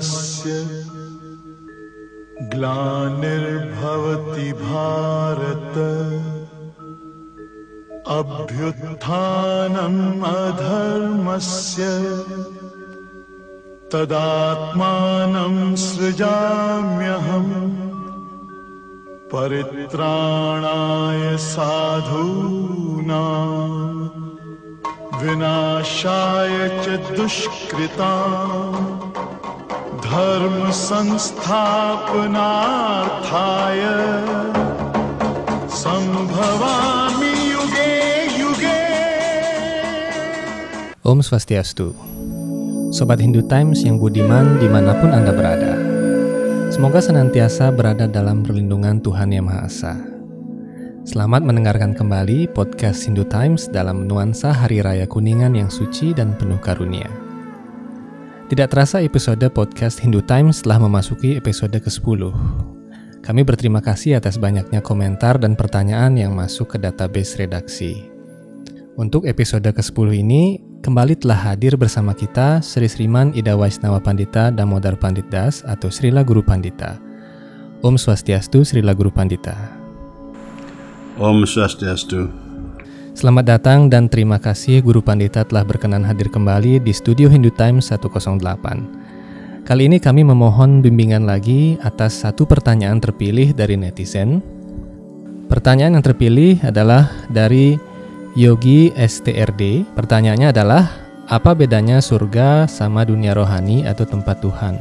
धर्मस्य ग्लानिर्भवति भारत। अभ्युत्थानम् अधर्मस्य तदात्मानं सृजाम्यहम् परित्राणाय साधूनां विनाशाय च दुष्कृता धर्म संस्थापनार्थाय संभवामि युगे युगे Om Swastiastu Sobat Hindu Times yang budiman dimanapun Anda berada Semoga senantiasa berada dalam perlindungan Tuhan Yang Maha Esa Selamat mendengarkan kembali podcast Hindu Times dalam nuansa Hari Raya Kuningan yang suci dan penuh karunia Tidak terasa episode podcast Hindu Times telah memasuki episode ke-10 Kami berterima kasih atas banyaknya komentar dan pertanyaan yang masuk ke database redaksi untuk episode ke-10 ini, kembali telah hadir bersama kita Sri Sriman Ida Waisnawa Pandita Damodar Pandit Das atau Srila Guru Pandita. Om Swastiastu Srila Guru Pandita. Om Swastiastu. Selamat datang dan terima kasih Guru Pandita telah berkenan hadir kembali di Studio Hindu Times 108. Kali ini kami memohon bimbingan lagi atas satu pertanyaan terpilih dari netizen. Pertanyaan yang terpilih adalah dari Yogi STRD. Pertanyaannya adalah, apa bedanya surga sama dunia rohani atau tempat Tuhan?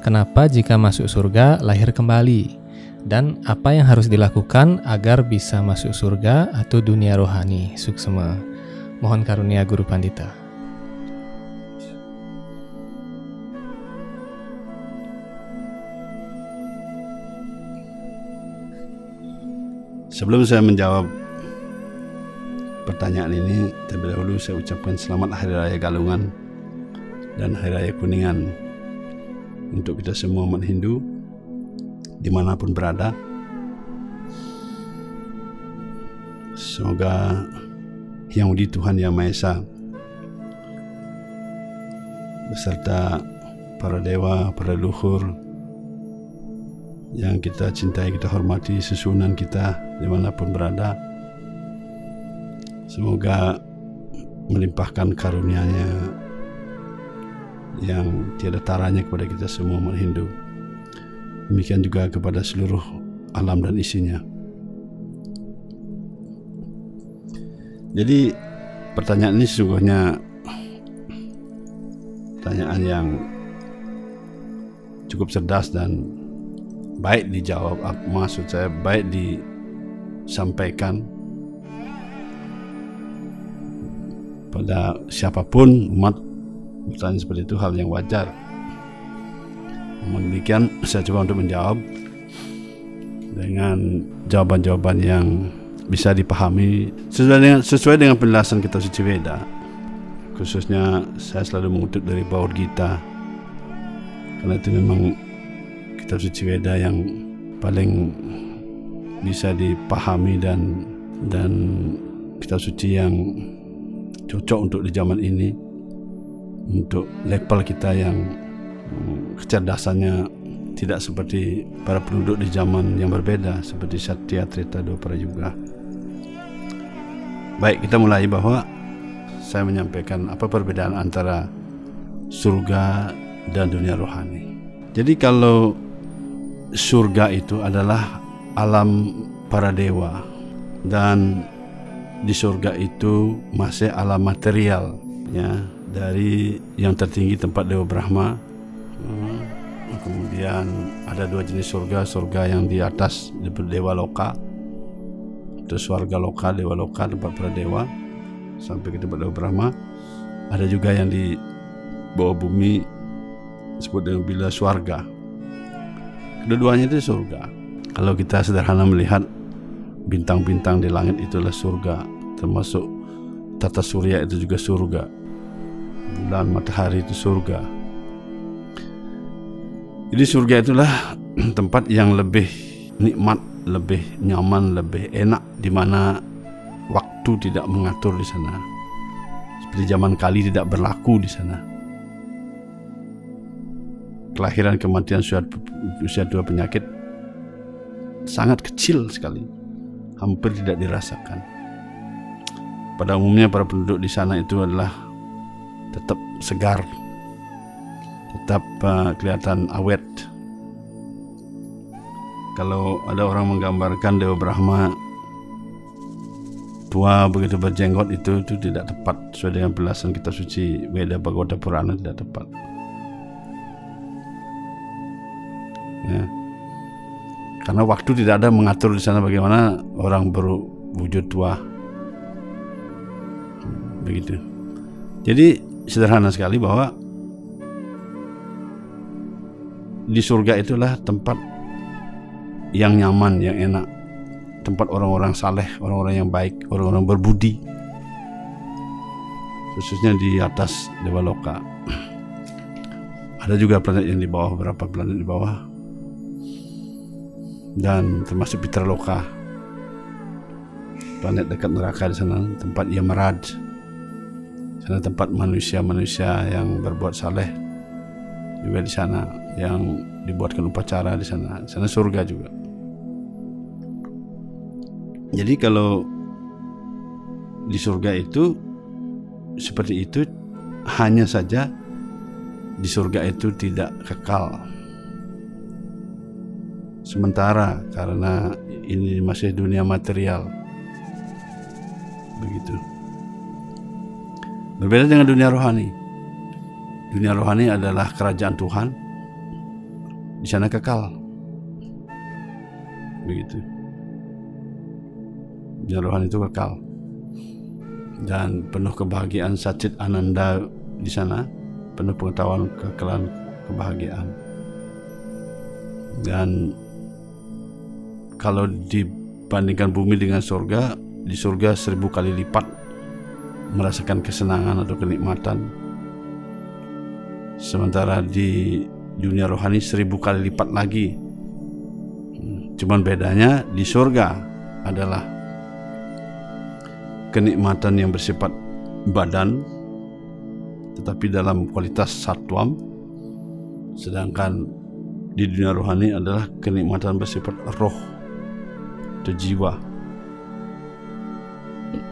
Kenapa jika masuk surga lahir kembali? Dan apa yang harus dilakukan agar bisa masuk surga atau dunia rohani? Suksema. Mohon karunia Guru Pandita. Sebelum saya menjawab pertanyaan ini, terlebih dahulu saya ucapkan selamat Hari Raya Galungan dan Hari Raya Kuningan untuk kita semua umat Hindu di mana pun berada. Semoga Yang di Tuhan Yang Maha Esa beserta para dewa, para luhur yang kita cintai, kita hormati, susunan kita di mana pun berada. Semoga melimpahkan karunia-Nya yang tiada taranya kepada kita semua umat Hindu. Demikian juga kepada seluruh alam dan isinya. Jadi pertanyaan ini sesungguhnya pertanyaan yang cukup cerdas dan baik dijawab. Maksud saya baik disampaikan pada siapa pun umat bertanya seperti itu hal yang wajar. Namun demikian saya coba untuk menjawab dengan jawaban-jawaban yang bisa dipahami sesuai dengan sesuai dengan penjelasan kitab suci Veda. Khususnya saya selalu mengutip dari Bhagavad Gita karena itu memang kitab suci Veda yang paling bisa dipahami dan dan kitab suci yang cocok untuk di zaman ini untuk level kita yang kecerdasannya tidak seperti para penduduk di zaman yang berbeda seperti Satya, Treta, Dwapara juga. Baik, kita mulai bahwa saya menyampaikan apa perbedaan antara surga dan dunia rohani. Jadi kalau surga itu adalah alam para dewa dan di surga itu masih alam material ya dari yang tertinggi tempat Dewa Brahma hmm, kemudian ada dua jenis surga surga yang di atas Dewa Loka. Itu surga loka Dewa Loka tempat para dewa sampai ke tempat Dewa Brahma. Ada juga yang di bawah bumi disebut dengan bila surga kedua-duanya itu surga. Kalau kita sederhana melihat bintang-bintang di langit itulah surga termasuk tata surya itu juga surga. Bulan matahari itu surga jadi surga itulah tempat yang lebih nikmat lebih nyaman lebih enak di mana waktu tidak mengatur di sana. Seperti zaman kali tidak berlaku di sana. Kelahiran kematian usia, usia dua penyakit sangat kecil sekali. Hampir tidak dirasakan. Pada umumnya para penduduk di sana itu adalah tetap segar tetap uh, kelihatan awet kalau ada orang menggambarkan Dewa Brahma tua begitu berjenggot itu itu tidak tepat sesuai dengan penjelasan kitab suci Weda Bhagavata Purana tidak tepat. Ya. Karena waktu tidak ada mengatur di sana bagaimana orang berwujud tua. Begitu. Jadi sederhana sekali bahwa di surga itulah tempat yang nyaman, yang enak tempat orang-orang saleh, orang-orang yang baik, orang-orang berbudi. Khususnya di atas Dewa Loka. Ada juga planet yang di bawah, beberapa planet di bawah. Dan termasuk Peter Loka. Planet dekat neraka di sana, tempat Yamarad. Sana tempat manusia-manusia yang berbuat saleh juga di sana yang dibuatkan upacara di sana. Di sana surga juga. Jadi kalau di surga itu seperti itu hanya saja di surga itu tidak kekal. Sementara karena ini masih dunia material. Begitu. Berbeda dengan dunia rohani. Dunia rohani adalah kerajaan Tuhan. Di sana kekal. Begitu. Dunia rohani itu kekal. Dan penuh kebahagiaan sacit ananda di sana penuh pengetahuan kekekalan kebahagiaan. Dan kalau dibandingkan bumi dengan surga di surga seribu kali lipat merasakan kesenangan atau kenikmatan. Sementara di dunia rohani seribu kali lipat lagi. Cuman bedanya di surga adalah kenikmatan yang bersifat badan tetapi dalam kualitas satwam. Sedangkan di dunia rohani adalah kenikmatan bersifat roh atau jiwa.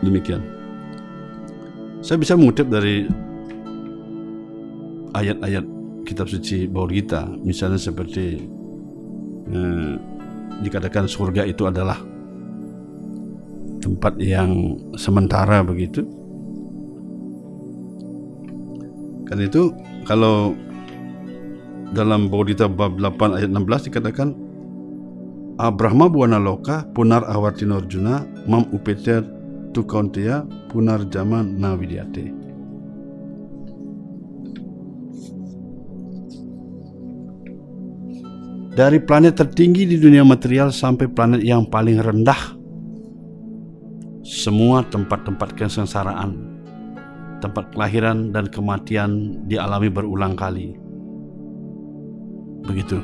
Demikian. Saya bisa mengutip dari ayat-ayat kitab suci Baur kita. Misalnya seperti eh, dikatakan surga itu adalah tempat yang sementara begitu. Kan itu kalau dalam Bodhita bab 8 ayat 16 dikatakan Abrahma buana loka punar awartinorjuna mam upeter tukauntia punar zaman navidyate dari planet tertinggi di dunia material sampai planet yang paling rendah semua tempat-tempat kesengsaraan, tempat kelahiran dan kematian dialami berulang kali. Begitu.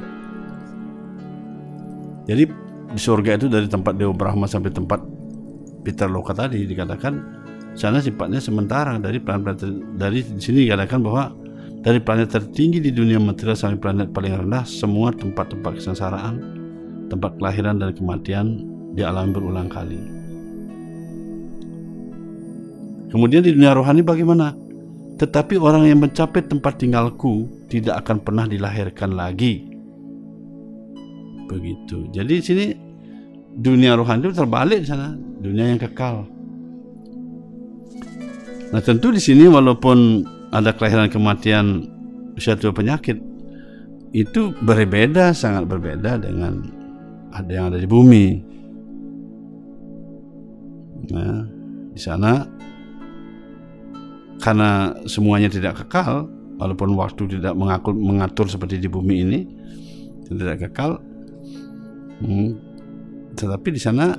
Jadi di surga itu dari tempat Dewa Brahma sampai tempat Peter Loka tadi dikatakan sana sifatnya sementara dari planet dari sini dikatakan bahwa dari planet tertinggi di dunia material sampai planet paling rendah semua tempat-tempat kesengsaraan tempat kelahiran dan kematian dialami berulang kali. Kemudian di dunia rohani bagaimana? Tetapi orang yang mencapai tempat tinggalku tidak akan pernah dilahirkan lagi. Begitu. Jadi sini dunia rohani itu terbalik sana, dunia yang kekal. Nah tentu di sini walaupun ada kelahiran kematian suatu penyakit itu berbeda sangat berbeda dengan ada yang ada di bumi. Nah, di sana karena semuanya tidak kekal walaupun waktu tidak mengatur, mengatur seperti di bumi ini tidak kekal hmm, tetapi di sana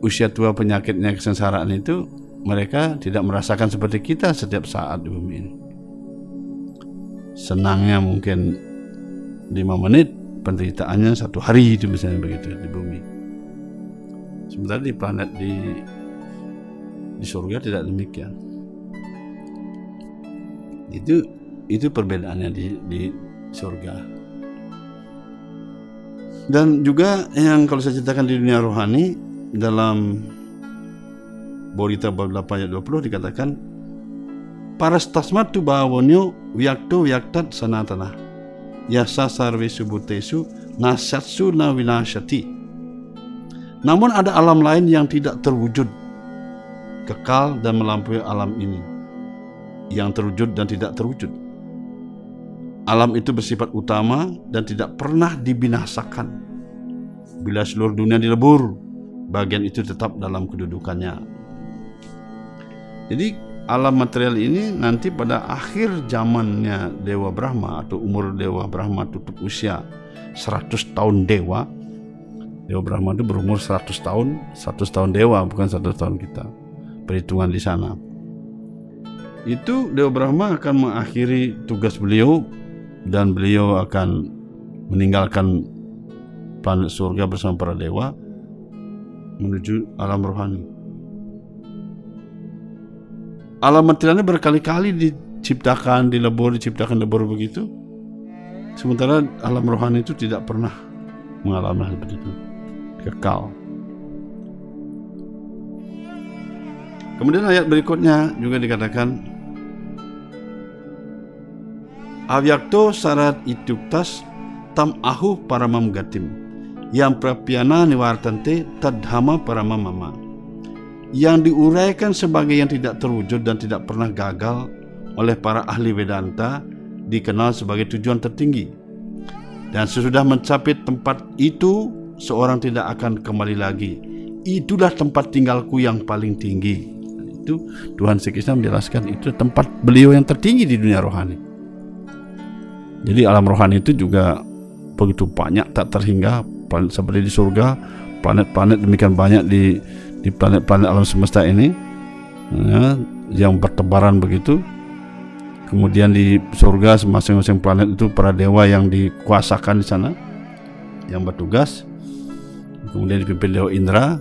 usia tua penyakitnya kesengsaraan itu mereka tidak merasakan seperti kita setiap saat di bumi ini. Senangnya mungkin lima menit penderitaannya satu hari itu misalnya begitu di bumi. Sementara di planet di di surga tidak demikian. Itu itu perbedaannya di, di surga. Dan juga yang kalau saya ceritakan di dunia rohani dalam Borita bab 8 ayat 20 dikatakan para stasmatu bawonyo wiakto wiaktat sanatana yasa sarve subutesu nasatsu na winashati namun ada alam lain yang tidak terwujud kekal dan melampaui alam ini yang terwujud dan tidak terwujud. Alam itu bersifat utama dan tidak pernah dibinasakan. Bila seluruh dunia dilebur bagian itu tetap dalam kedudukannya jadi alam material ini nanti pada akhir zamannya Dewa Brahma atau umur Dewa Brahma tutup usia 100 tahun dewa. Dewa Brahma itu berumur 100 tahun, 100 tahun dewa bukan 100 tahun kita. Perhitungan di sana. Itu Dewa Brahma akan mengakhiri tugas beliau dan beliau akan meninggalkan planet surga bersama para dewa menuju alam rohani alam materialnya berkali-kali diciptakan, dilebur, diciptakan, lebur begitu. Sementara alam rohani itu tidak pernah mengalami hal seperti itu. Kekal. Kemudian ayat berikutnya juga dikatakan Avyakto sarat ituktas tam ahu paramam gatim yang prapiana niwartante tadhama paramam mama yang diuraikan sebagai yang tidak terwujud dan tidak pernah gagal oleh para ahli Vedanta dikenal sebagai tujuan tertinggi. Dan sesudah mencapai tempat itu, seorang tidak akan kembali lagi. Itulah tempat tinggalku yang paling tinggi. Itu Tuhan Sekisah menjelaskan itu tempat beliau yang tertinggi di dunia rohani. Jadi alam rohani itu juga begitu banyak tak terhingga seperti di surga, planet-planet demikian banyak di di planet-planet alam semesta ini ya, yang bertebaran begitu. Kemudian di surga masing-masing planet itu para dewa yang dikuasakan di sana yang bertugas. Kemudian dipimpin dewa Indra.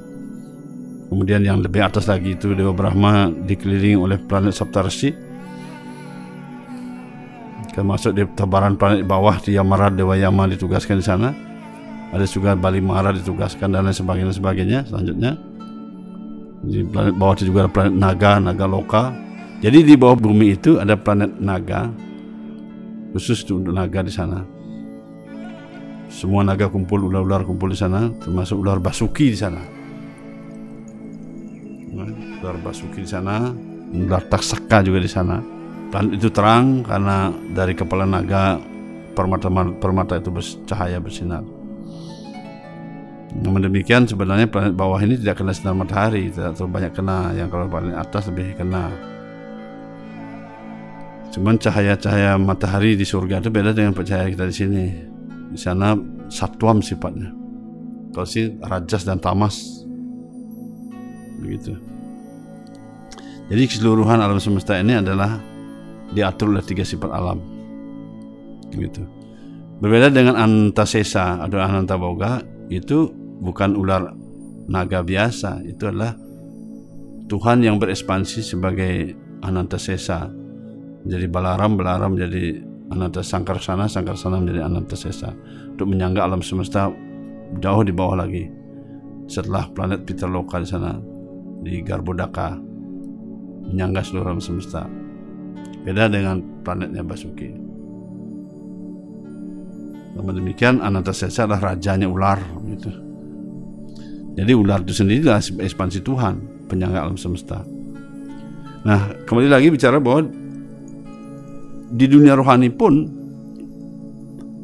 Kemudian yang lebih atas lagi itu dewa Brahma dikelilingi oleh planet Saptarsi termasuk di tebaran planet bawah di Yamara dewa Yama ditugaskan di sana. Ada juga Bali Mara ditugaskan dan lain sebagainya sebagainya selanjutnya di planet bawah itu juga ada planet naga, naga loka. Jadi di bawah bumi itu ada planet naga, khusus untuk naga di sana. Semua naga kumpul, ular-ular kumpul di sana, termasuk ular basuki di sana. Ular basuki di sana, ular taksaka juga di sana. Planet itu terang karena dari kepala naga permata permata itu bercahaya bersinar. Namun demikian sebenarnya planet bawah ini tidak kena sinar matahari, tidak terlalu banyak kena. Yang kalau planet atas lebih kena. Cuman cahaya-cahaya matahari di surga itu beda dengan cahaya kita di sini. Di sana satuam sifatnya. Kalau sih rajas dan tamas. Begitu. Jadi keseluruhan alam semesta ini adalah diatur oleh tiga sifat alam. Gitu. Berbeda dengan antasesa atau anantaboga itu bukan ular naga biasa itu adalah Tuhan yang berekspansi sebagai Anantasesa. Jadi Balaram Balaram jadi Ananta Sangkarsana Sangkarsana menjadi Anantasesa. Untuk menyangga alam semesta jauh di bawah lagi. Setelah planet Peter di sana di Garbodaka menyangga seluruh alam semesta. Beda dengan planetnya Basuki namun demikian Anantasesa adalah rajanya ular gitu. Jadi ular itu sendiri adalah ekspansi Tuhan, penyangga alam semesta. Nah, kembali lagi bicara bahwa di dunia rohani pun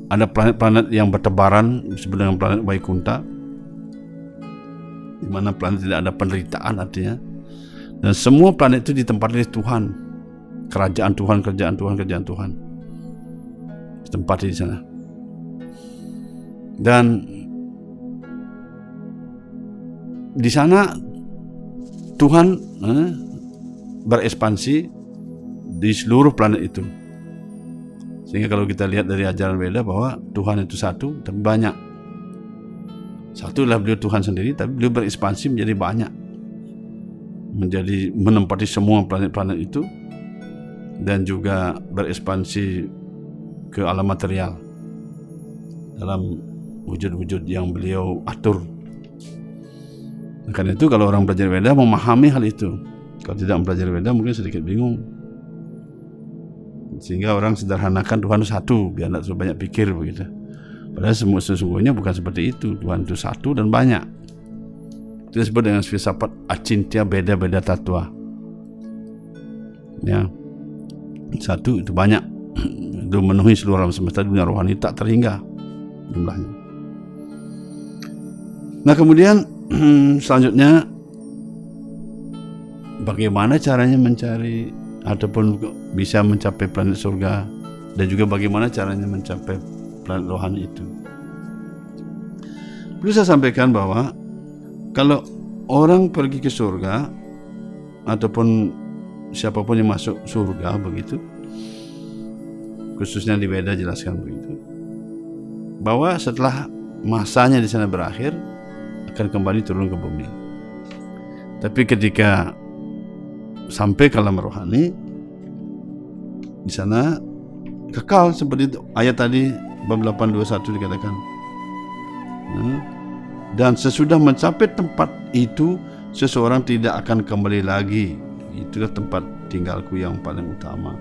ada planet-planet yang bertebaran disebut dengan planet Waikunta di mana planet tidak ada penderitaan artinya. Dan semua planet itu ditempati oleh Tuhan. Kerajaan Tuhan kerajaan Tuhan kerajaan Tuhan. Ditempati di sana. Dan di sana Tuhan eh, berekspansi di seluruh planet itu. Sehingga kalau kita lihat dari ajaran Weda bahwa Tuhan itu satu tapi banyak. Satu adalah beliau Tuhan sendiri tapi beliau berekspansi menjadi banyak. Menjadi menempati semua planet-planet itu dan juga berekspansi ke alam material dalam wujud-wujud yang beliau atur. Karena itu kalau orang belajar Weda memahami hal itu. Kalau tidak mempelajari Weda mungkin sedikit bingung. Sehingga orang sederhanakan Tuhan satu, biar tidak terlalu banyak pikir begitu. Padahal semua sesungguhnya bukan seperti itu. Tuhan itu satu dan banyak. Itu disebut dengan filsafat acintya beda-beda tatwa. Ya. Satu itu banyak. itu memenuhi seluruh alam semesta dunia rohani tak terhingga jumlahnya. Nah kemudian selanjutnya bagaimana caranya mencari ataupun bisa mencapai planet surga dan juga bagaimana caranya mencapai planet rohani itu. Perlu saya sampaikan bahwa kalau orang pergi ke surga ataupun siapa pun yang masuk surga begitu khususnya di Weda jelaskan begitu bahwa setelah masanya di sana berakhir akan kembali turun ke bumi. Tapi ketika sampai ke alam rohani di sana kekal seperti itu. ayat tadi bab 821 dikatakan. Hmm. Dan sesudah mencapai tempat itu seseorang tidak akan kembali lagi. Itulah tempat tinggalku yang paling utama.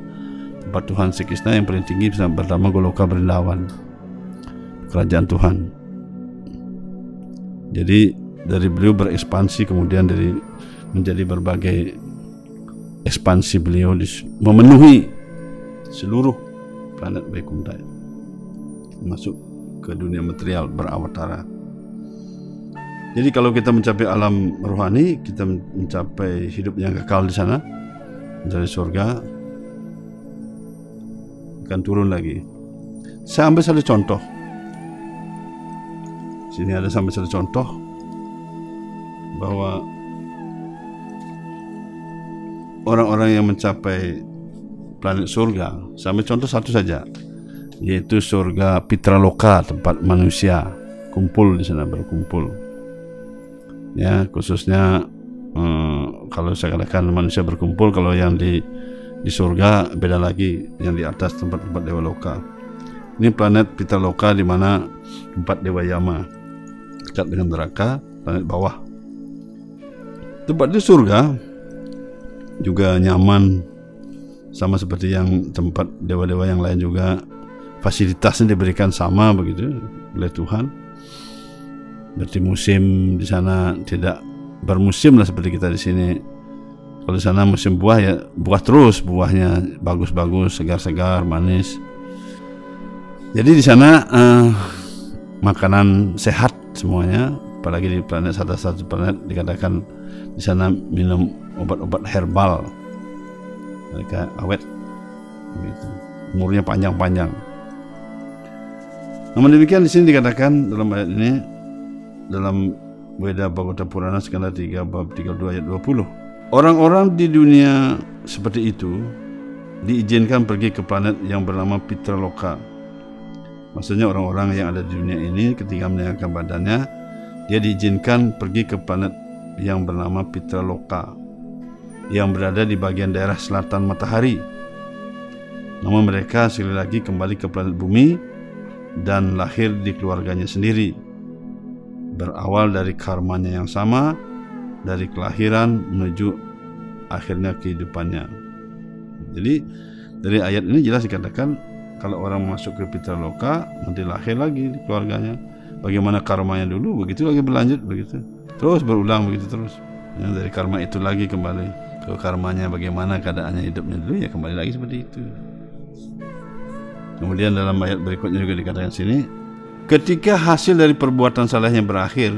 Tempat Tuhan Sekisna yang paling tinggi bersama Goloka Berindawan. Kerajaan Tuhan. Jadi dari beliau berekspansi kemudian dari menjadi berbagai ekspansi beliau memenuhi seluruh planet Vaikunta masuk ke dunia material berawatara. Jadi kalau kita mencapai alam rohani, kita mencapai hidup yang kekal di sana, dari surga, akan turun lagi. Saya ambil satu contoh. Sini ada sampai satu contoh bahwa orang-orang yang mencapai planet surga, sampai contoh satu saja, yaitu surga Pitraloka tempat manusia kumpul di sana berkumpul. Ya khususnya hmm, kalau saya katakan manusia berkumpul, kalau yang di di surga beda lagi yang di atas tempat-tempat dewa loka. Ini planet Pitraloka di mana tempat dewa Yama dekat dengan neraka, planet bawah. Tempat di surga juga nyaman sama seperti yang tempat dewa-dewa yang lain juga fasilitasnya diberikan sama begitu oleh Tuhan. Berarti musim di sana tidak bermusim lah seperti kita di sini. Kalau di sana musim buah ya buah terus buahnya bagus-bagus segar-segar manis. Jadi di sana uh, makanan sehat semuanya. Apalagi di planet satu satu planet dikatakan di sana minum obat-obat herbal. Mereka awet. Gitu. umurnya panjang-panjang. Namun demikian di sini dikatakan dalam ayat ini dalam Weda Bhagavata Purana skala 3 bab 32 ayat 20 orang-orang di dunia seperti itu diizinkan pergi ke planet yang bernama Pitraloka maksudnya orang-orang yang ada di dunia ini ketika meninggalkan badannya dia diizinkan pergi ke planet yang bernama Pitraloka yang berada di bagian daerah selatan matahari. Namun mereka sekali lagi kembali ke planet bumi dan lahir di keluarganya sendiri. Berawal dari karmanya yang sama, dari kelahiran menuju akhirnya kehidupannya. Jadi dari ayat ini jelas dikatakan kalau orang masuk ke Pitraloka nanti lahir lagi di keluarganya. Bagaimana karmanya dulu? Begitu lagi berlanjut begitu. Terus berulang begitu terus. Ya, dari karma itu lagi kembali ke karmanya. Bagaimana keadaannya hidupnya dulu ya kembali lagi seperti itu. Kemudian dalam ayat berikutnya juga dikatakan sini ketika hasil dari perbuatan salahnya berakhir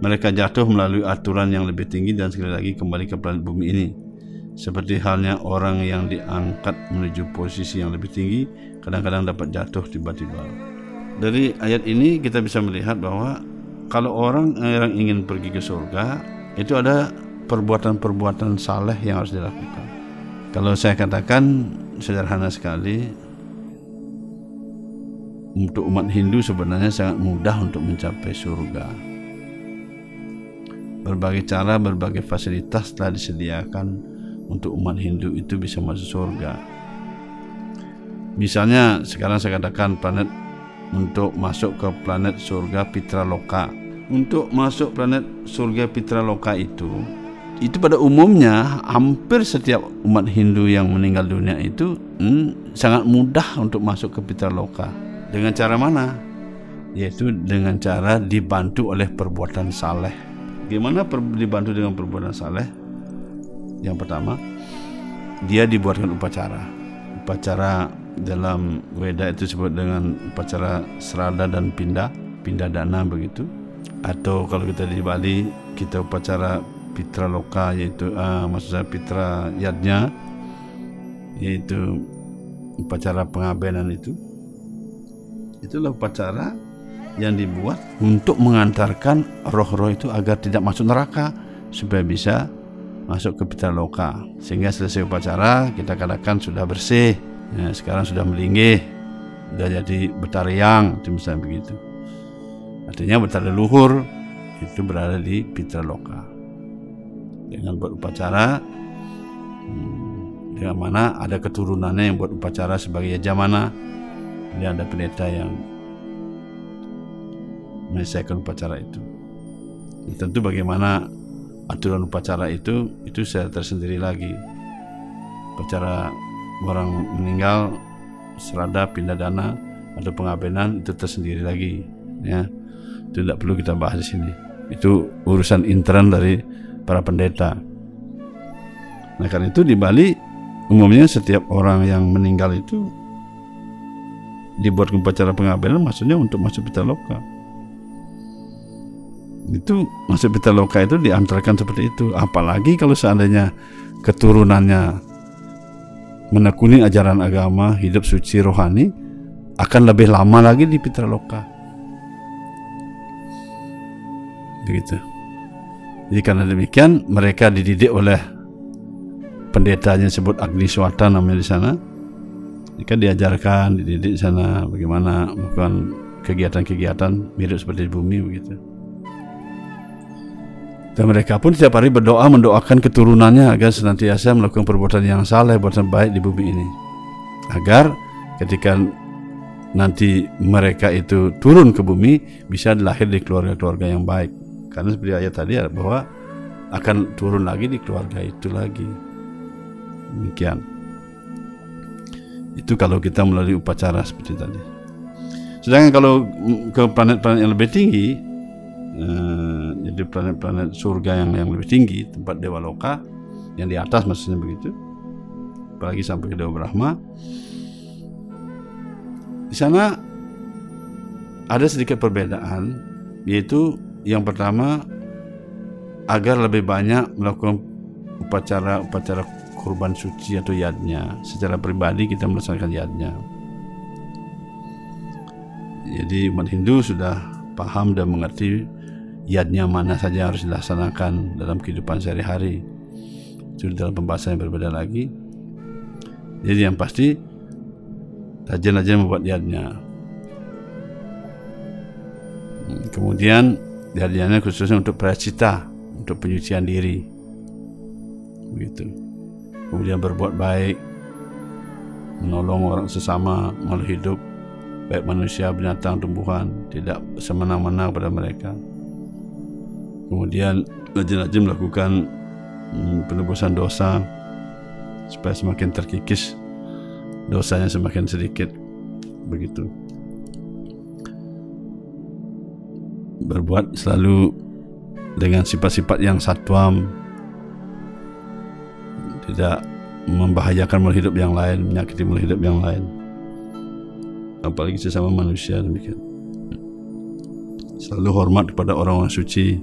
mereka jatuh melalui aturan yang lebih tinggi dan sekali lagi kembali ke planet bumi ini seperti halnya orang yang diangkat menuju posisi yang lebih tinggi kadang-kadang dapat jatuh tiba-tiba dari ayat ini kita bisa melihat bahwa kalau orang yang ingin pergi ke surga itu ada perbuatan-perbuatan saleh yang harus dilakukan. Kalau saya katakan sederhana sekali untuk umat Hindu sebenarnya sangat mudah untuk mencapai surga. Berbagai cara, berbagai fasilitas telah disediakan untuk umat Hindu itu bisa masuk surga. Misalnya sekarang saya katakan planet untuk masuk ke planet surga Pitra Loka. Untuk masuk planet surga Pitra Loka itu itu pada umumnya hampir setiap umat Hindu yang meninggal dunia itu hmm, sangat mudah untuk masuk ke Pitra Loka. Dengan cara mana? Yaitu dengan cara dibantu oleh perbuatan saleh. Gimana per, dibantu dengan perbuatan saleh? Yang pertama, dia dibuatkan upacara. Upacara dalam Weda itu disebut dengan upacara serada dan pindah, pindah dana begitu. Atau kalau kita di Bali kita upacara Pitra Loka yaitu uh, maksud saya Pitra Yadnya yaitu upacara pengabenan itu. Itulah upacara yang dibuat untuk mengantarkan roh-roh itu agar tidak masuk neraka supaya bisa masuk ke Pitra Loka. Sehingga selesai upacara kita katakan sudah bersih. Ya, sekarang sudah melinggih sudah jadi betariang misalnya begitu. Artinya betari luhur itu berada di Pitra Loka. Dengan buat upacara hmm, dengan mana ada keturunannya yang buat upacara sebagai Yajamana ini ada pendeta yang menyelesaikan upacara itu. Ya, tentu bagaimana aturan upacara itu itu saya tersendiri lagi. Upacara orang meninggal serada pindah dana atau pengabenan itu tersendiri lagi ya. Itu tidak perlu kita bahas di sini. Itu urusan intern dari para pendeta. Nah karena itu di Bali umumnya setiap orang yang meninggal itu dibuat upacara pengabenan maksudnya untuk masuk pitaloka itu masuk pitaloka itu diantarkan seperti itu. Apalagi kalau seandainya keturunannya menekuni ajaran agama hidup suci rohani akan lebih lama lagi di pitaloka begitu. Jadi karena demikian mereka dididik oleh pendetanya sebut Agni Swata namanya di sana. Mereka diajarkan dididik di sana bagaimana melakukan kegiatan-kegiatan mirip seperti di bumi begitu dan mereka pun setiap hari berdoa mendoakan keturunannya agar senantiasa melakukan perbuatan yang saleh, perbuatan baik di bumi ini. Agar ketika nanti mereka itu turun ke bumi bisa lahir di keluarga-keluarga yang baik. Karena seperti ayat tadi bahwa akan turun lagi di keluarga itu lagi. Demikian. Itu kalau kita melalui upacara seperti tadi. Sedangkan kalau ke planet-planet yang lebih tinggi, eh, jadi planet-planet surga yang yang lebih tinggi tempat dewa loka yang di atas maksudnya begitu. Apalagi sampai ke dewa Brahma. Di sana ada sedikit perbedaan yaitu yang pertama agar lebih banyak melakukan upacara-upacara kurban suci atau yadnya. Secara pribadi kita melaksanakan yadnya. Jadi umat Hindu sudah paham dan mengerti yadnya mana saja harus dilaksanakan dalam kehidupan sehari-hari. Itu dalam pembahasan yang berbeda lagi. Jadi yang pasti rajin-rajin membuat yadnya hmm, kemudian yadnya khususnya untuk pracita untuk penyucian diri. Begitu. Kemudian berbuat baik menolong orang sesama makhluk hidup baik manusia binatang tumbuhan tidak semena-mena pada mereka kemudian rajin-rajin melakukan hmm, penebusan dosa supaya semakin terkikis dosanya semakin sedikit begitu. Berbuat selalu dengan sifat-sifat yang satwam tidak membahayakan makhluk hidup yang lain menyakiti makhluk hidup yang lain. Apalagi sesama manusia demikian. Selalu hormat kepada orang-orang suci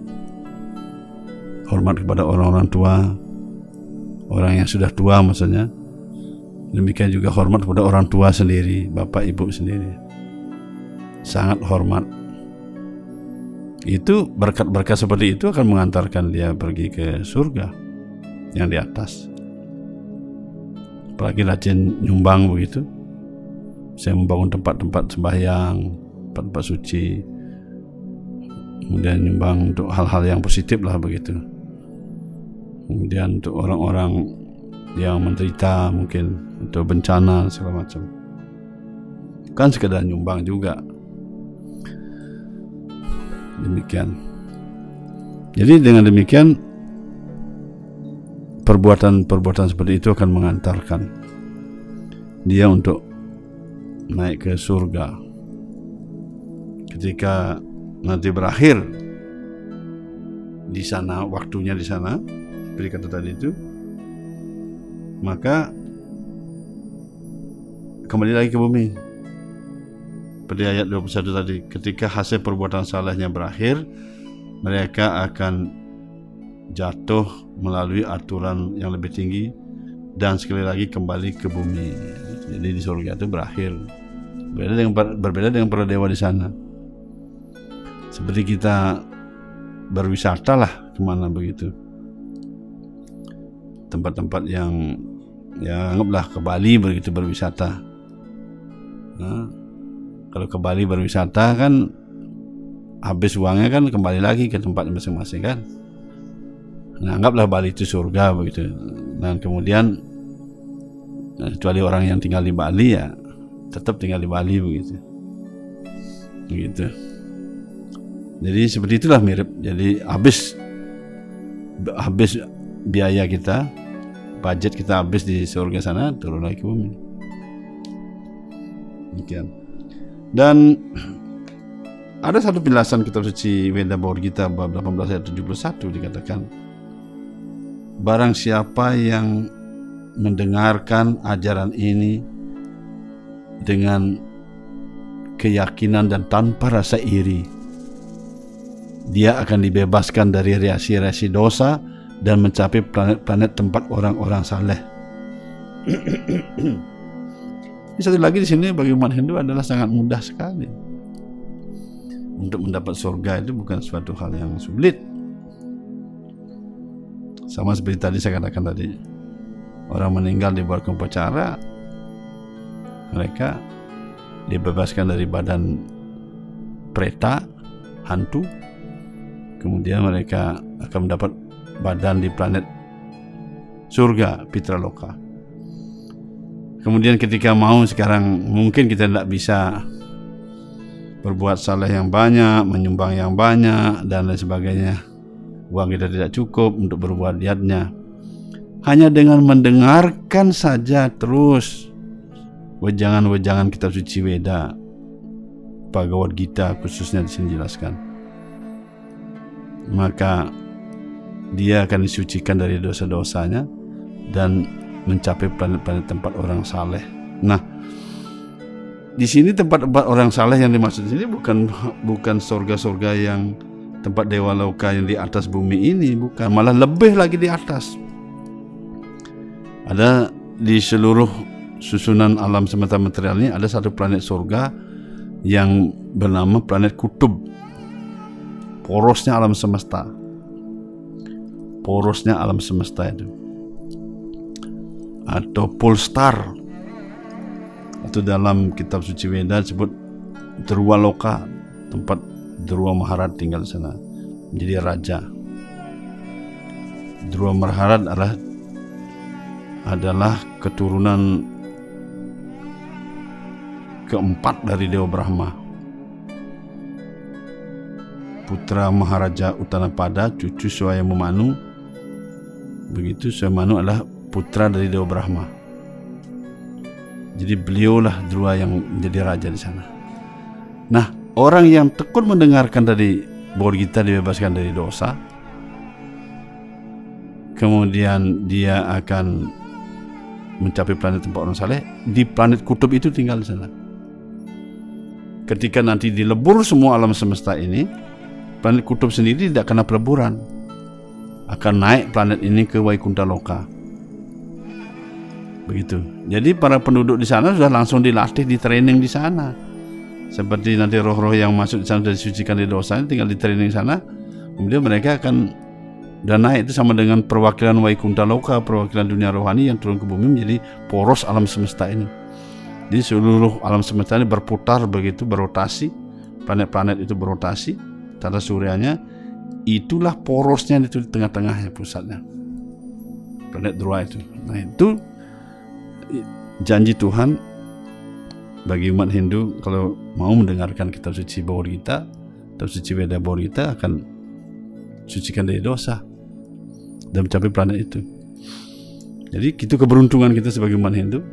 hormat kepada orang-orang tua, orang yang sudah tua maksudnya. Demikian juga hormat kepada orang tua sendiri, bapak ibu sendiri. Sangat hormat. Itu berkat-berkat seperti itu akan mengantarkan dia pergi ke surga yang di atas. Apalagi rajin nyumbang begitu. Saya membangun tempat-tempat sembahyang, tempat-tempat suci, kemudian nyumbang untuk hal-hal yang positif lah begitu kemudian untuk orang-orang yang menderita mungkin untuk bencana segala macam bukan sekedar nyumbang juga. Demikian. Jadi dengan demikian perbuatan-perbuatan seperti itu akan mengantarkan dia untuk naik ke surga. Ketika nanti berakhir di sana waktunya di sana seperti kata tadi itu. Maka kembali lagi ke bumi. Seperti ayat 21 tadi ketika hasil perbuatan salahnya berakhir mereka akan jatuh melalui aturan yang lebih tinggi dan sekali lagi kembali ke bumi. Jadi di surga itu berakhir. Berbeda dengan berbeda dengan para dewa di sana. Seperti kita berwisata lah ke mana begitu tempat-tempat yang ya anggaplah ke Bali begitu berwisata. Nah, kalau ke Bali berwisata kan habis uangnya kan kembali lagi ke tempat masing-masing kan? Nah, anggaplah Bali itu surga begitu. Dan kemudian nah, kecuali orang yang tinggal di Bali ya tetap tinggal di Bali begitu. Begitu. Jadi seperti itulah mirip. Jadi habis habis biaya kita, budget kita habis di surga sana, turun lagi ke bumi. Demikian. Dan ada satu penjelasan kitab suci Weda Baur kita bab 18 ayat 71 dikatakan Barang siapa yang mendengarkan ajaran ini dengan keyakinan dan tanpa rasa iri dia akan dibebaskan dari reaksi-reaksi dosa dan mencapai planet-planet tempat orang-orang saleh. Satu lagi di sini bagi umat Hindu adalah sangat mudah sekali. Untuk mendapat surga itu bukan suatu hal yang sulit. Sama seperti tadi saya katakan tadi, orang meninggal di bawah upacara, mereka dibebaskan dari badan preta, hantu, kemudian mereka akan mendapat badan di planet surga Pitraloka. Kemudian ketika mau sekarang mungkin kita tidak bisa berbuat salah yang banyak, menyumbang yang banyak dan lain sebagainya. Uang kita tidak cukup untuk berbuat lihatnya. Hanya dengan mendengarkan saja terus wejangan-wejangan kitab suci Weda, Bhagavad Gita khususnya di sini jelaskan maka dia akan disucikan dari dosa-dosanya dan mencapai planet-planet tempat orang saleh. Nah, di sini tempat-tempat orang saleh yang dimaksud di sini bukan bukan surga-surga yang tempat dewa loka yang di atas bumi ini, bukan, malah lebih lagi di atas. Ada di seluruh susunan alam semesta material ini ada satu planet surga yang bernama planet kutub porosnya alam semesta porosnya alam semesta itu. Atau polestar itu dalam kitab suci Weda disebut Derwa Loka tempat Derwa Maharat tinggal di sana menjadi raja. Derwa Maharat adalah adalah keturunan keempat dari Dewa Brahma. Putra Maharaja Utanapada, cucu Swayambhu Begitu Swayambhu adalah putra dari Dewa Brahma. Jadi beliaulah dua yang menjadi raja di sana. Nah, orang yang tekun mendengarkan dari bahwa kita dibebaskan dari dosa, kemudian dia akan mencapai planet tempat orang saleh, di planet kutub itu tinggal di sana. Ketika nanti dilebur semua alam semesta ini, planet kutub sendiri tidak kena peleburan akan naik planet ini ke Waikunta Loka begitu. Jadi para penduduk di sana sudah langsung dilatih di training di sana. Seperti nanti roh-roh yang masuk di sana sudah disucikan di dosa tinggal di training di sana kemudian mereka akan dan naik itu sama dengan perwakilan Waikunta Loka perwakilan dunia rohani yang turun ke bumi menjadi poros alam semesta ini. Jadi seluruh alam semesta ini berputar begitu berotasi. Planet-planet itu berotasi tata suryanya itulah porosnya itu di tengah-tengahnya pusatnya planet Dhruva itu nah itu janji Tuhan bagi umat Hindu kalau mau mendengarkan kitab suci Bawor kita, kitab suci Veda Bawor kita akan sucikan dari dosa dan mencapai planet itu. Jadi itu keberuntungan kita sebagai umat Hindu.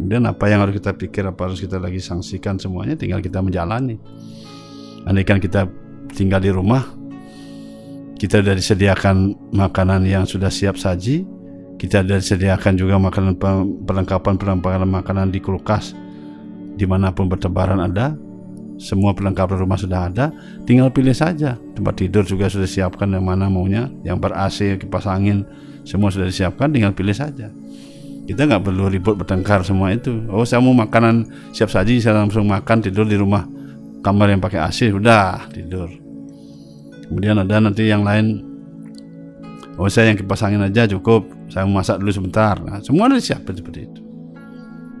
Kemudian apa yang harus kita pikir, apa harus kita lagi sanksikan semuanya, tinggal kita menjalani. Andaikan kita tinggal di rumah, kita sudah disediakan makanan yang sudah siap saji, kita sudah disediakan juga makanan perlengkapan perlengkapan makanan di kulkas, di mana pun bertebaran ada, semua perlengkapan rumah sudah ada, tinggal pilih saja. Tempat tidur juga sudah siapkan yang mana maunya, yang ber AC, kipas angin, semua sudah disiapkan, tinggal pilih saja. Kita nggak perlu ribut bertengkar semua itu. Oh saya mau makanan siap saji, saya langsung makan tidur di rumah kamar yang pakai AC, sudah tidur. Kemudian ada nanti yang lain, oh saya yang kipas angin aja cukup, saya masak dulu sebentar. Nah, semua sudah disiapkan seperti itu.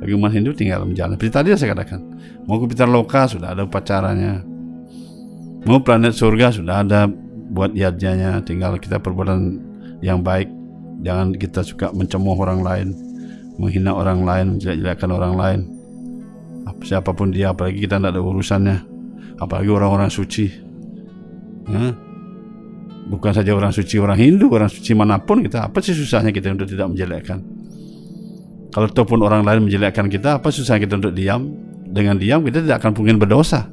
Bagi umat Hindu tinggal menjalan. Seperti tadi saya katakan, mau ke Loka sudah ada upacaranya. Mau planet surga sudah ada buat yadnya, tinggal kita perbuatan yang baik. Jangan kita suka mencemooh orang lain, menghina orang lain, menjelek-jelekkan orang lain. Siapa pun dia, apalagi kita tidak ada urusannya. Apalagi orang-orang suci. Ya. Bukan saja orang suci orang Hindu, orang suci mana pun kita. Apa sih susahnya kita untuk tidak menjelekkan? Kalau ataupun orang lain menjelekkan kita, apa susah kita untuk diam? Dengan diam kita tidak akan mungkin berdosa.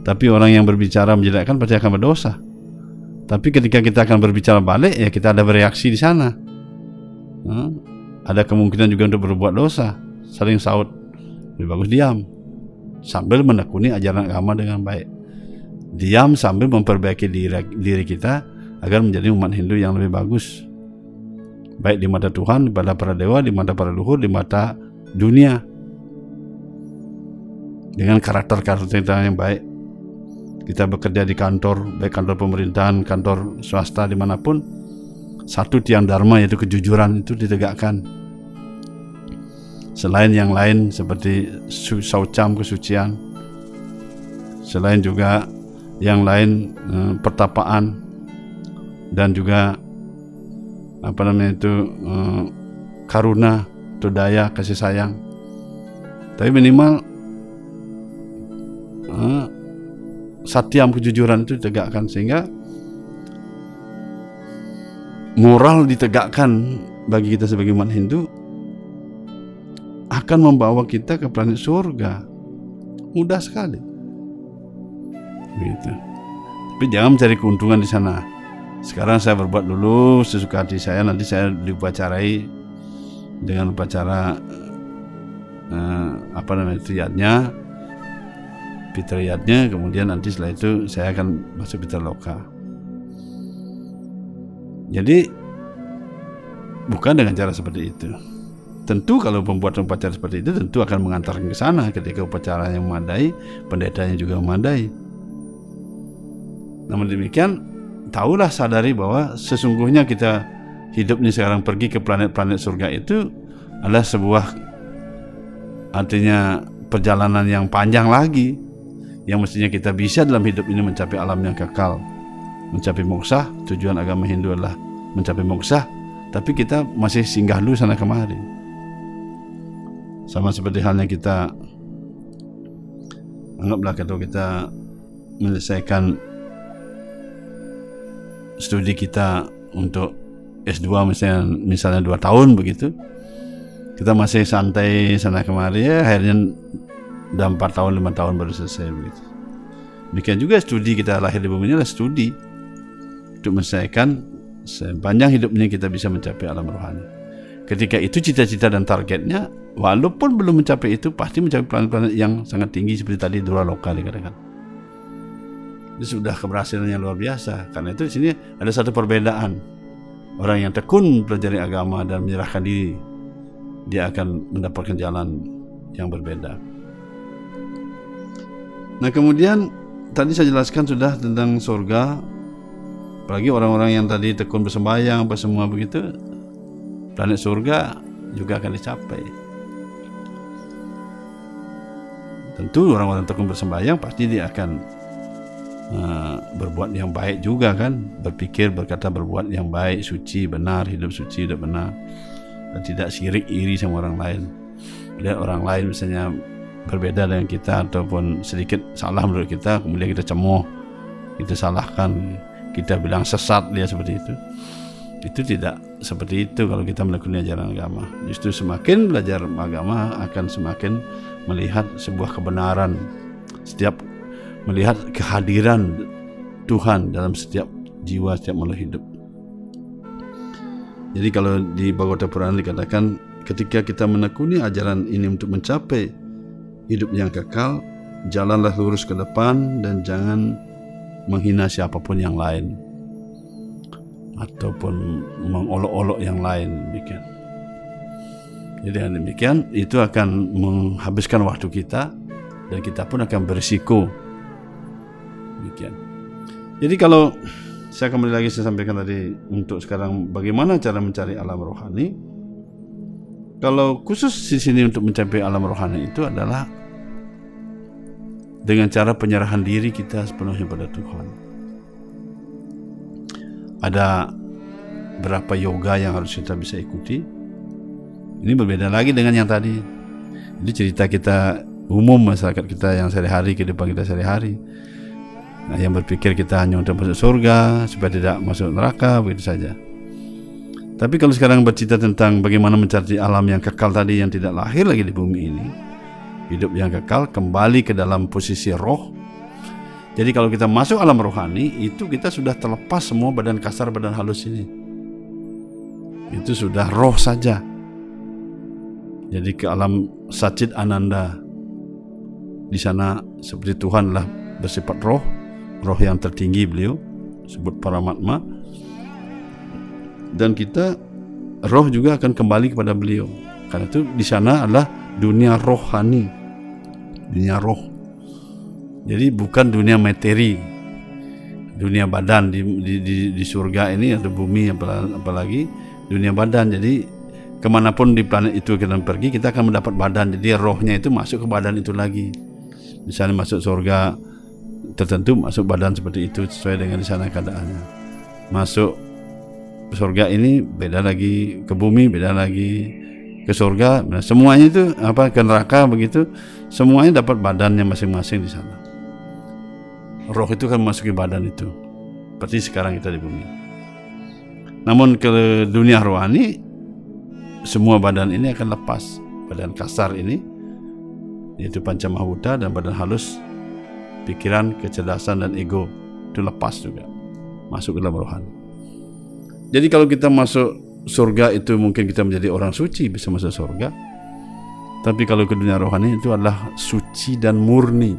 Tapi orang yang berbicara menjelekkan pasti akan berdosa. Tapi ketika kita akan berbicara balik, ya kita ada bereaksi di sana. Hmm? Ada kemungkinan juga untuk berbuat dosa. Saling saut. Lebih bagus diam. Sambil menekuni ajaran agama dengan baik. Diam sambil memperbaiki diri, diri kita agar menjadi umat Hindu yang lebih bagus. Baik di mata Tuhan, di mata para dewa, di mata para luhur, di mata dunia. Dengan karakter-karakter kita yang baik. Kita bekerja di kantor, baik kantor pemerintahan, kantor swasta, di mana pun satu tiang dharma yaitu kejujuran itu ditegakkan. Selain yang lain seperti saucam kesucian, selain juga yang lain eh, pertapaan dan juga apa namanya itu eh, karuna atau daya kasih sayang. Tapi minimal eh, satiam kejujuran itu ditegakkan sehingga moral ditegakkan bagi kita sebagai umat Hindu akan membawa kita ke planet surga. Mudah sekali. Begitu. Tapi jangan mencari keuntungan di sana. Sekarang saya berbuat dulu sesuka hati saya, nanti saya diupacarai dengan upacara eh, apa namanya triadnya, fitriyatnya, kemudian nanti setelah itu saya akan masuk loka. Jadi bukan dengan cara seperti itu. Tentu kalau pembuat upacara seperti itu tentu akan mengantarkan ke sana ketika upacaranya memadai, pendetanya juga memadai. Namun demikian, tahulah sadari bahwa sesungguhnya kita hidup ini sekarang pergi ke planet-planet surga itu adalah sebuah artinya perjalanan yang panjang lagi yang mestinya kita bisa dalam hidup ini mencapai alam yang kekal. Mencapai moksa tujuan agama Hindu adalah mencapai moksa tapi kita masih singgah dulu sana kemari. Sama seperti halnya kita anggaplah kalau kita menyelesaikan studi kita untuk S2 misalnya misalnya dua tahun begitu kita masih santai sana kemari ya akhirnya udah empat tahun lima tahun baru selesai begitu demikian juga studi kita lahir di bumi ini adalah studi untuk menyelesaikan sepanjang hidup ini kita bisa mencapai alam rohani. Ketika itu cita-cita dan targetnya, walaupun belum mencapai itu, pasti mencapai planet-planet yang sangat tinggi seperti tadi dua lokal dikatakan. Itu sudah keberhasilan yang luar biasa. Karena itu di sini ada satu perbedaan. Orang yang tekun pelajari agama dan menyerahkan diri, dia akan mendapatkan jalan yang berbeda. Nah kemudian tadi saya jelaskan sudah tentang surga, apalagi orang-orang yang tadi tekun bersembahyang apa semua begitu planet surga juga akan dicapai tentu orang-orang tekun bersembahyang pasti dia akan uh, berbuat yang baik juga kan. Berpikir berkata berbuat yang baik suci benar hidup suci hidup benar. Dan tidak sirik iri sama orang lain. Lihat orang lain misalnya berbeda dengan kita ataupun sedikit salah menurut kita kemudian kita cemoh kita salahkan kita bilang sesat dia seperti itu. Itu tidak seperti itu kalau kita menekuni ajaran agama. Justru semakin belajar agama akan semakin melihat sebuah kebenaran. Setiap melihat kehadiran Tuhan dalam setiap jiwa setiap makhluk hidup jadi kalau di Bhagavata Purana dikatakan ketika kita menekuni ajaran ini untuk mencapai hidup yang kekal, jalanlah lurus ke depan dan jangan menghina siapa pun yang lain ataupun mengolok-olok yang lain demikian. Jadi dengan demikian itu akan menghabiskan waktu kita dan kita pun akan berisiko demikian. Jadi kalau saya kembali lagi saya sampaikan tadi untuk sekarang bagaimana cara mencari alam rohani. Kalau khusus di sini untuk mencapai alam rohani itu adalah dengan cara penyerahan diri kita sepenuhnya pada Tuhan. Ada berapa yoga yang harus kita bisa ikuti. Ini berbeda lagi dengan yang tadi. Ini cerita kita umum masyarakat kita yang sehari-hari kehidupan kita sehari-hari Nah, yang berpikir kita hanya untuk masuk surga supaya tidak masuk neraka begitu saja. Tapi kalau sekarang bercerita tentang bagaimana mencari alam yang kekal tadi yang tidak lahir lagi di bumi ini, hidup yang kekal kembali ke dalam posisi roh. Jadi kalau kita masuk alam rohani itu kita sudah terlepas semua badan kasar badan halus ini. Itu sudah roh saja. Jadi ke alam sacit ananda. Di sana seperti Tuhan lah bersifat roh, roh yang tertinggi beliau sebut paramatma dan kita roh juga akan kembali kepada beliau. Karena itu di sana adalah dunia rohani. Dunia roh. Jadi bukan dunia materi. Dunia badan di, di, di, di surga ini atau bumi apalagi dunia badan. Jadi ke mana pun di planet itu kita pergi kita akan mendapat badan. Jadi rohnya itu masuk ke badan itu lagi. Misalnya masuk surga tertentu masuk badan seperti itu sesuai dengan di sana keadaannya. Masuk surga ini beda lagi ke bumi beda lagi ke surga. Nah, semuanya itu apa ke neraka begitu semuanya dapat badannya masing-masing di sana. Roh itu kan memasuki badan itu seperti sekarang kita di bumi. Namun ke dunia rohani semua badan ini akan lepas. Badan kasar ini yaitu pancamahuta dan badan halus pikiran, kecerdasan dan ego itu lepas juga masuk ke dalam rohani. Jadi kalau kita masuk surga itu mungkin kita menjadi orang suci bisa masuk surga. Tapi kalau ke dunia rohani itu adalah suci dan murni.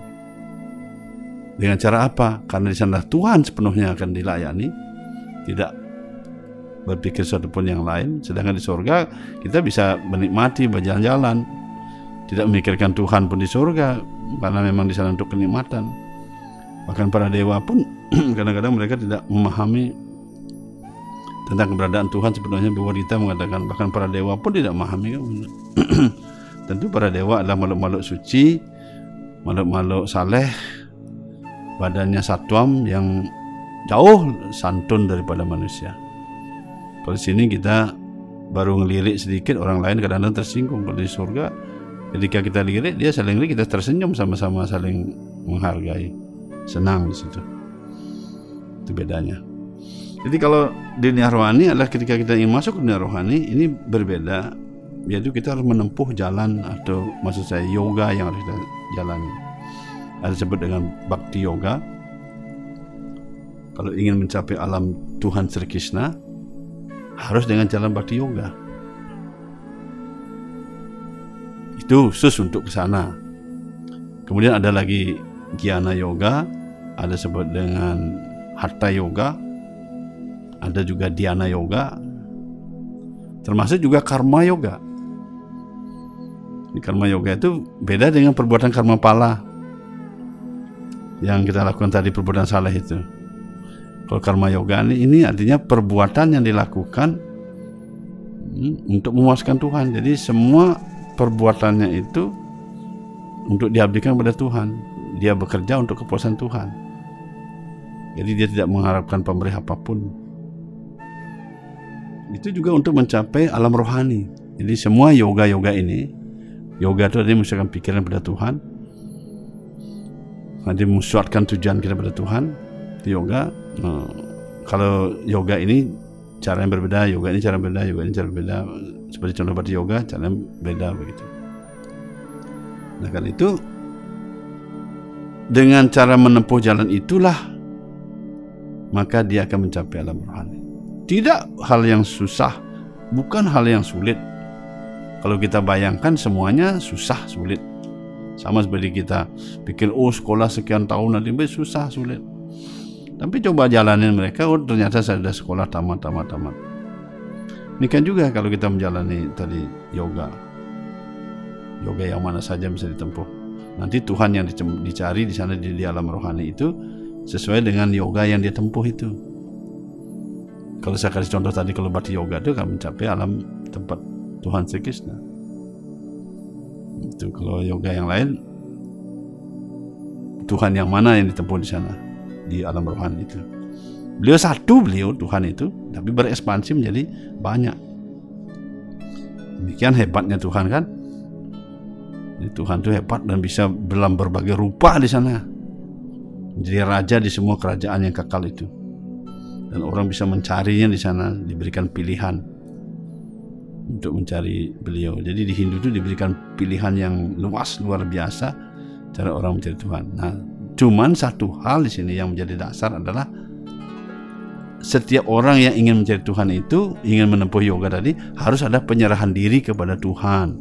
Dengan cara apa? Karena di sana Tuhan sepenuhnya akan dilayani, tidak berpikir sesuatu pun yang lain. Sedangkan di surga kita bisa menikmati berjalan-jalan, tidak memikirkan Tuhan pun di surga, karena memang di sana untuk kenikmatan. Bahkan para dewa pun kadang-kadang mereka tidak memahami tentang keberadaan Tuhan. Sebenarnya bahwa kita mengatakan bahkan para dewa pun tidak memahami. Tentu para dewa adalah makhluk-makhluk suci makhluk-makhluk saleh badannya satwam yang jauh santun daripada manusia. Kalau di sini kita baru ngelirik sedikit orang lain kadang-kadang tersinggung. Kalau di surga ketika kita lirik dia saling lirik kita tersenyum sama-sama saling menghargai. Senang di situ. Itu bedanya. Jadi kalau dunia rohani adalah ketika kita ingin masuk ke dunia rohani ini berbeda. Yaitu kita harus menempuh jalan atau maksud saya yoga yang harus kita jalani. Ada disebut dengan bakti yoga. Kalau ingin mencapai alam Tuhan Sri Krishna harus dengan jalan bakti yoga itu khusus untuk ke sana. Kemudian ada lagi Giana Yoga, ada sebut dengan Hatha Yoga, ada juga Diana Yoga, termasuk juga Karma Yoga. Di Karma Yoga itu beda dengan perbuatan karma pala yang kita lakukan tadi perbuatan salah itu. Kalau Karma Yoga ini, ini artinya perbuatan yang dilakukan hmm, untuk memuaskan Tuhan. Jadi semua perbuatannya itu untuk diabdikan kepada Tuhan. Dia bekerja untuk kepuasan Tuhan. Jadi dia tidak mengharapkan pemberi apa pun. Itu juga untuk mencapai alam rohani. Jadi semua yoga-yoga ini Yoga itu artinya memusatkan pikiran pada Tuhan. Nanti memusuatkan tujuan kita pada Tuhan. Itu yoga. Nah, kalau yoga ini cara yang berbeda, yoga ini cara yang berbeda, yoga ini cara yang berbeda. Seperti contoh pada yoga, cara yang beda begitu. Nah kan itu dengan cara menempuh jalan itulah maka dia akan mencapai alam rohani. Tidak hal yang susah, bukan hal yang sulit. Kalau kita bayangkan semuanya susah, sulit. Sama seperti kita pikir, oh sekolah sekian tahun nanti susah, sulit. Tapi coba jalanin mereka, oh ternyata saya sudah sekolah tamat, tamat, tamat. Ini kan juga kalau kita menjalani tadi yoga. Yoga yang mana saja bisa ditempuh. Nanti Tuhan yang dicari di sana di, di alam rohani itu sesuai dengan yoga yang dia tempuh itu. Kalau saya kasih contoh tadi kalau bati yoga itu kan mencapai alam tempat Tuhan Sri Krishna. Itu kalau yoga yang lain Tuhan yang mana yang ditempuh di sana di alam rohani itu. Beliau satu beliau Tuhan itu, tapi berekspansi menjadi banyak. Demikian hebatnya Tuhan kan. Tuhan itu hebat dan bisa dalam berbagai rupa di sana. Menjadi raja di semua kerajaan yang kekal itu. Dan orang bisa mencarinya di sana, diberikan pilihan untuk mencari beliau. Jadi di Hindu itu diberikan pilihan yang luas luar biasa cara orang mencari Tuhan. Nah, cuman satu hal di sini yang menjadi dasar adalah setiap orang yang ingin mencari Tuhan itu ingin menempuh yoga tadi harus ada penyerahan diri kepada Tuhan.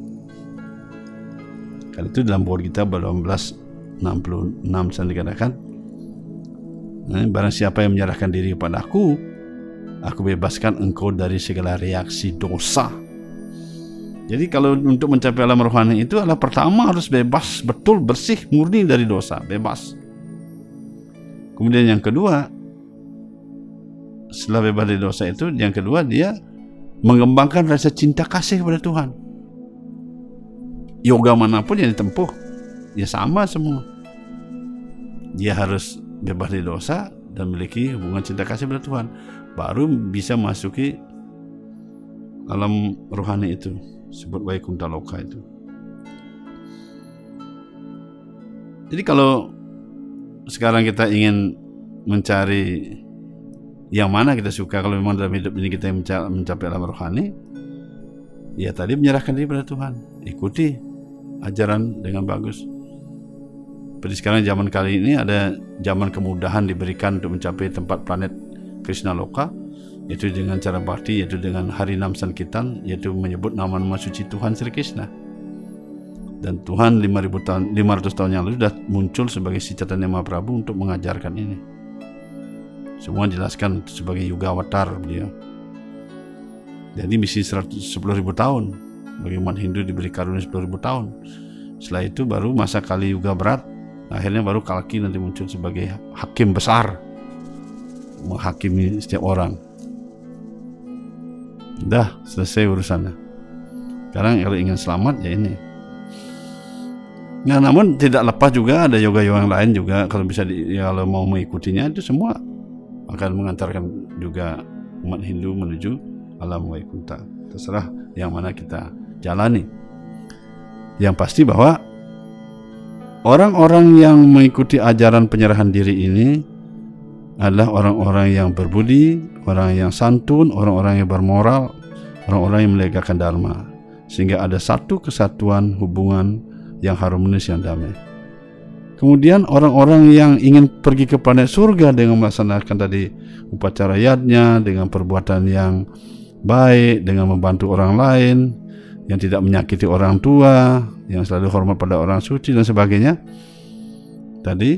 Kalau itu dalam buku kita 1866 saya dikatakan nah, barang siapa yang menyerahkan diri kepada aku aku bebaskan engkau dari segala reaksi dosa jadi kalau untuk mencapai alam rohani itu adalah pertama harus bebas, betul, bersih, murni dari dosa, bebas. Kemudian yang kedua, setelah bebas dari dosa itu, yang kedua dia mengembangkan rasa cinta kasih kepada Tuhan. Yoga mana pun yang ditempuh, ya sama semua. Dia harus bebas dari dosa dan memiliki hubungan cinta kasih kepada Tuhan, baru bisa masuki alam rohani itu sebut Vaikunta Loka itu. Jadi kalau sekarang kita ingin mencari yang mana kita suka. Kalau memang dalam hidup ini kita mencapai alam rohani ya tadi menyerahkan diri pada Tuhan. Ikuti ajaran dengan bagus. Seperti sekarang zaman kali ini ada zaman kemudahan diberikan untuk mencapai tempat planet Krishna Loka yaitu dengan cara bakti yaitu dengan hari Nam Sankirtan yaitu menyebut nama-nama suci Tuhan Sri Krishna dan Tuhan 5000 tahun 500 tahun yang lalu sudah muncul sebagai si Chaitanya Mahaprabhu untuk mengajarkan ini. Semua jelaskan sebagai Yuga Avatar beliau. Jadi misi 10.000 tahun. Bagi umat Hindu diberi karunia 10.000 tahun. Setelah itu baru masa kali Yuga berat akhirnya baru Kalki nanti muncul sebagai hakim besar. Menghakimi setiap orang. Dah selesai urusannya. Sekarang kalau ingin selamat ya ini. Nah, namun tidak lepas juga ada yoga-yoga yang lain juga kalau bisa di, ya, kalau mau mengikutinya itu semua akan mengantarkan juga umat Hindu menuju alam Waikunta. Terserah yang mana kita jalani. Yang pasti bahwa orang-orang yang mengikuti ajaran penyerahan diri ini adalah orang-orang yang berbudi, orang yang santun, orang-orang yang bermoral, orang-orang yang melegakan dharma, sehingga ada satu kesatuan hubungan yang harmonis yang damai. Kemudian orang-orang yang ingin pergi ke planet surga dengan melaksanakan tadi upacara yadnya dengan perbuatan yang baik, dengan membantu orang lain, yang tidak menyakiti orang tua, yang selalu hormat pada orang suci dan sebagainya. Tadi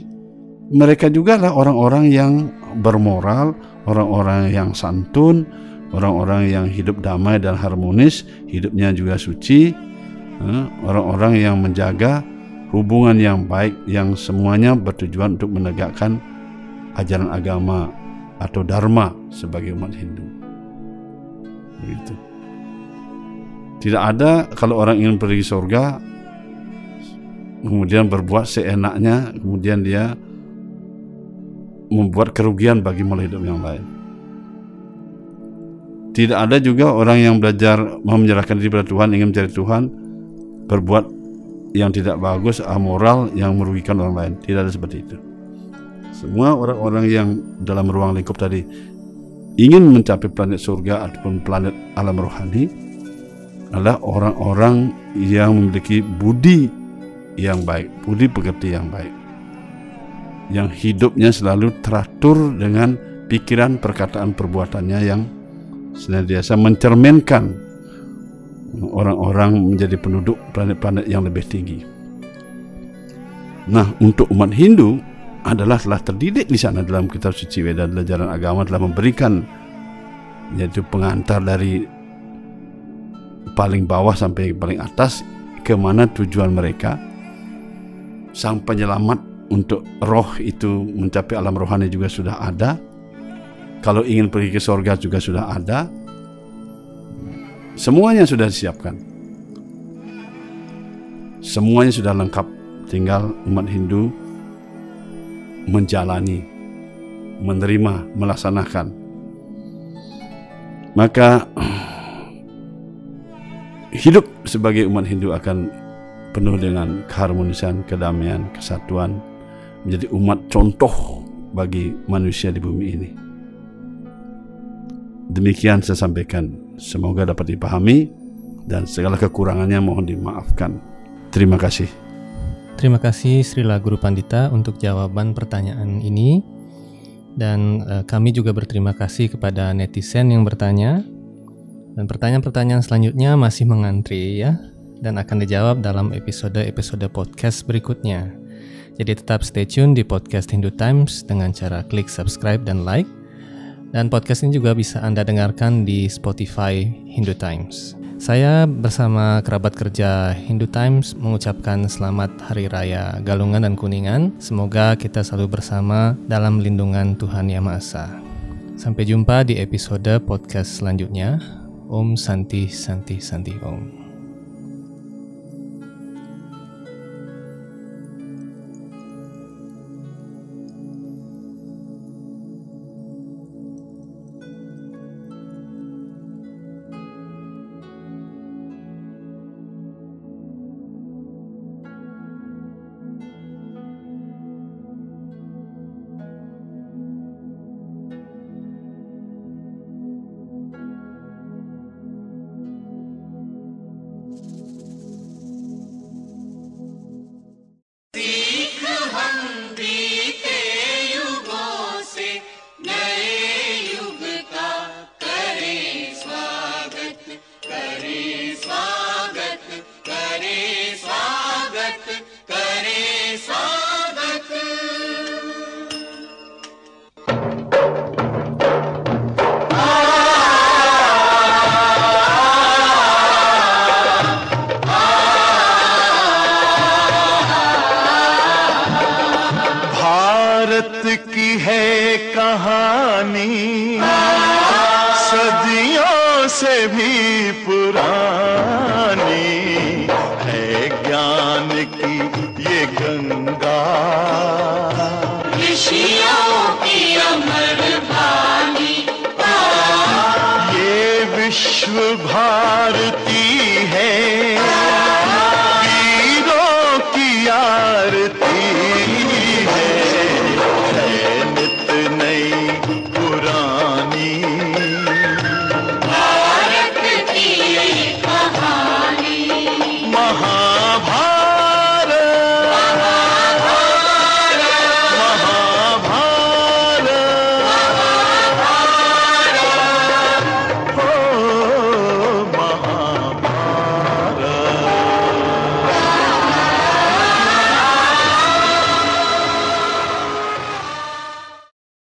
mereka juga lah orang-orang yang bermoral, orang-orang yang santun, orang-orang yang hidup damai dan harmonis, hidupnya juga suci, orang-orang yang menjaga hubungan yang baik yang semuanya bertujuan untuk menegakkan ajaran agama atau dharma sebagai umat Hindu. Begitu. Tidak ada kalau orang ingin pergi surga kemudian berbuat seenaknya, kemudian dia membuat kerugian bagi makhluk hidup yang lain. Tidak ada juga orang yang belajar mau menyerahkan diri pada Tuhan, ingin mencari Tuhan, berbuat yang tidak bagus, amoral yang merugikan orang lain. Tidak ada seperti itu. Semua orang-orang yang dalam ruang lingkup tadi ingin mencapai planet surga ataupun planet alam rohani adalah orang-orang yang memiliki budi yang baik, budi pekerti yang baik. Yang hidupnya selalu teratur dengan pikiran, perkataan, perbuatannya yang senantiasa mencerminkan orang-orang menjadi penduduk planet-planet yang lebih tinggi. Nah, untuk umat Hindu adalah telah terdidik di sana dalam kitab suci Weda dan ajaran agama telah memberikan yaitu pengantar dari paling bawah sampai paling atas ke mana tujuan mereka. Sang penyelamat untuk roh itu mencapai alam rohani juga sudah ada. Kalau ingin pergi ke sorga juga sudah ada semuanya sudah disiapkan semuanya sudah lengkap tinggal umat Hindu menjalani menerima melaksanakan maka hidup sebagai umat Hindu akan penuh dengan keharmonisan, kedamaian, kesatuan, menjadi umat contoh bagi manusia di bumi ini. Demikian saya sampaikan. Semoga dapat dipahami dan segala kekurangannya mohon dimaafkan. Terima kasih. Terima kasih Srila Guru Pandita untuk jawaban pertanyaan ini. Dan eh, kami juga berterima kasih kepada netizen yang bertanya. Dan pertanyaan-pertanyaan selanjutnya masih mengantri ya dan akan dijawab dalam episode-episode podcast berikutnya. Jadi tetap stay tune di podcast Hindu Times dengan cara klik subscribe dan like. Dan podcast ini juga bisa Anda dengarkan di Spotify Hindu Times. Saya bersama kerabat kerja Hindu Times mengucapkan selamat Hari Raya Galungan dan Kuningan. Semoga kita selalu bersama dalam lindungan Tuhan Yang Maha Esa. Sampai jumpa di episode podcast selanjutnya. Om Santi Santi Santi Om.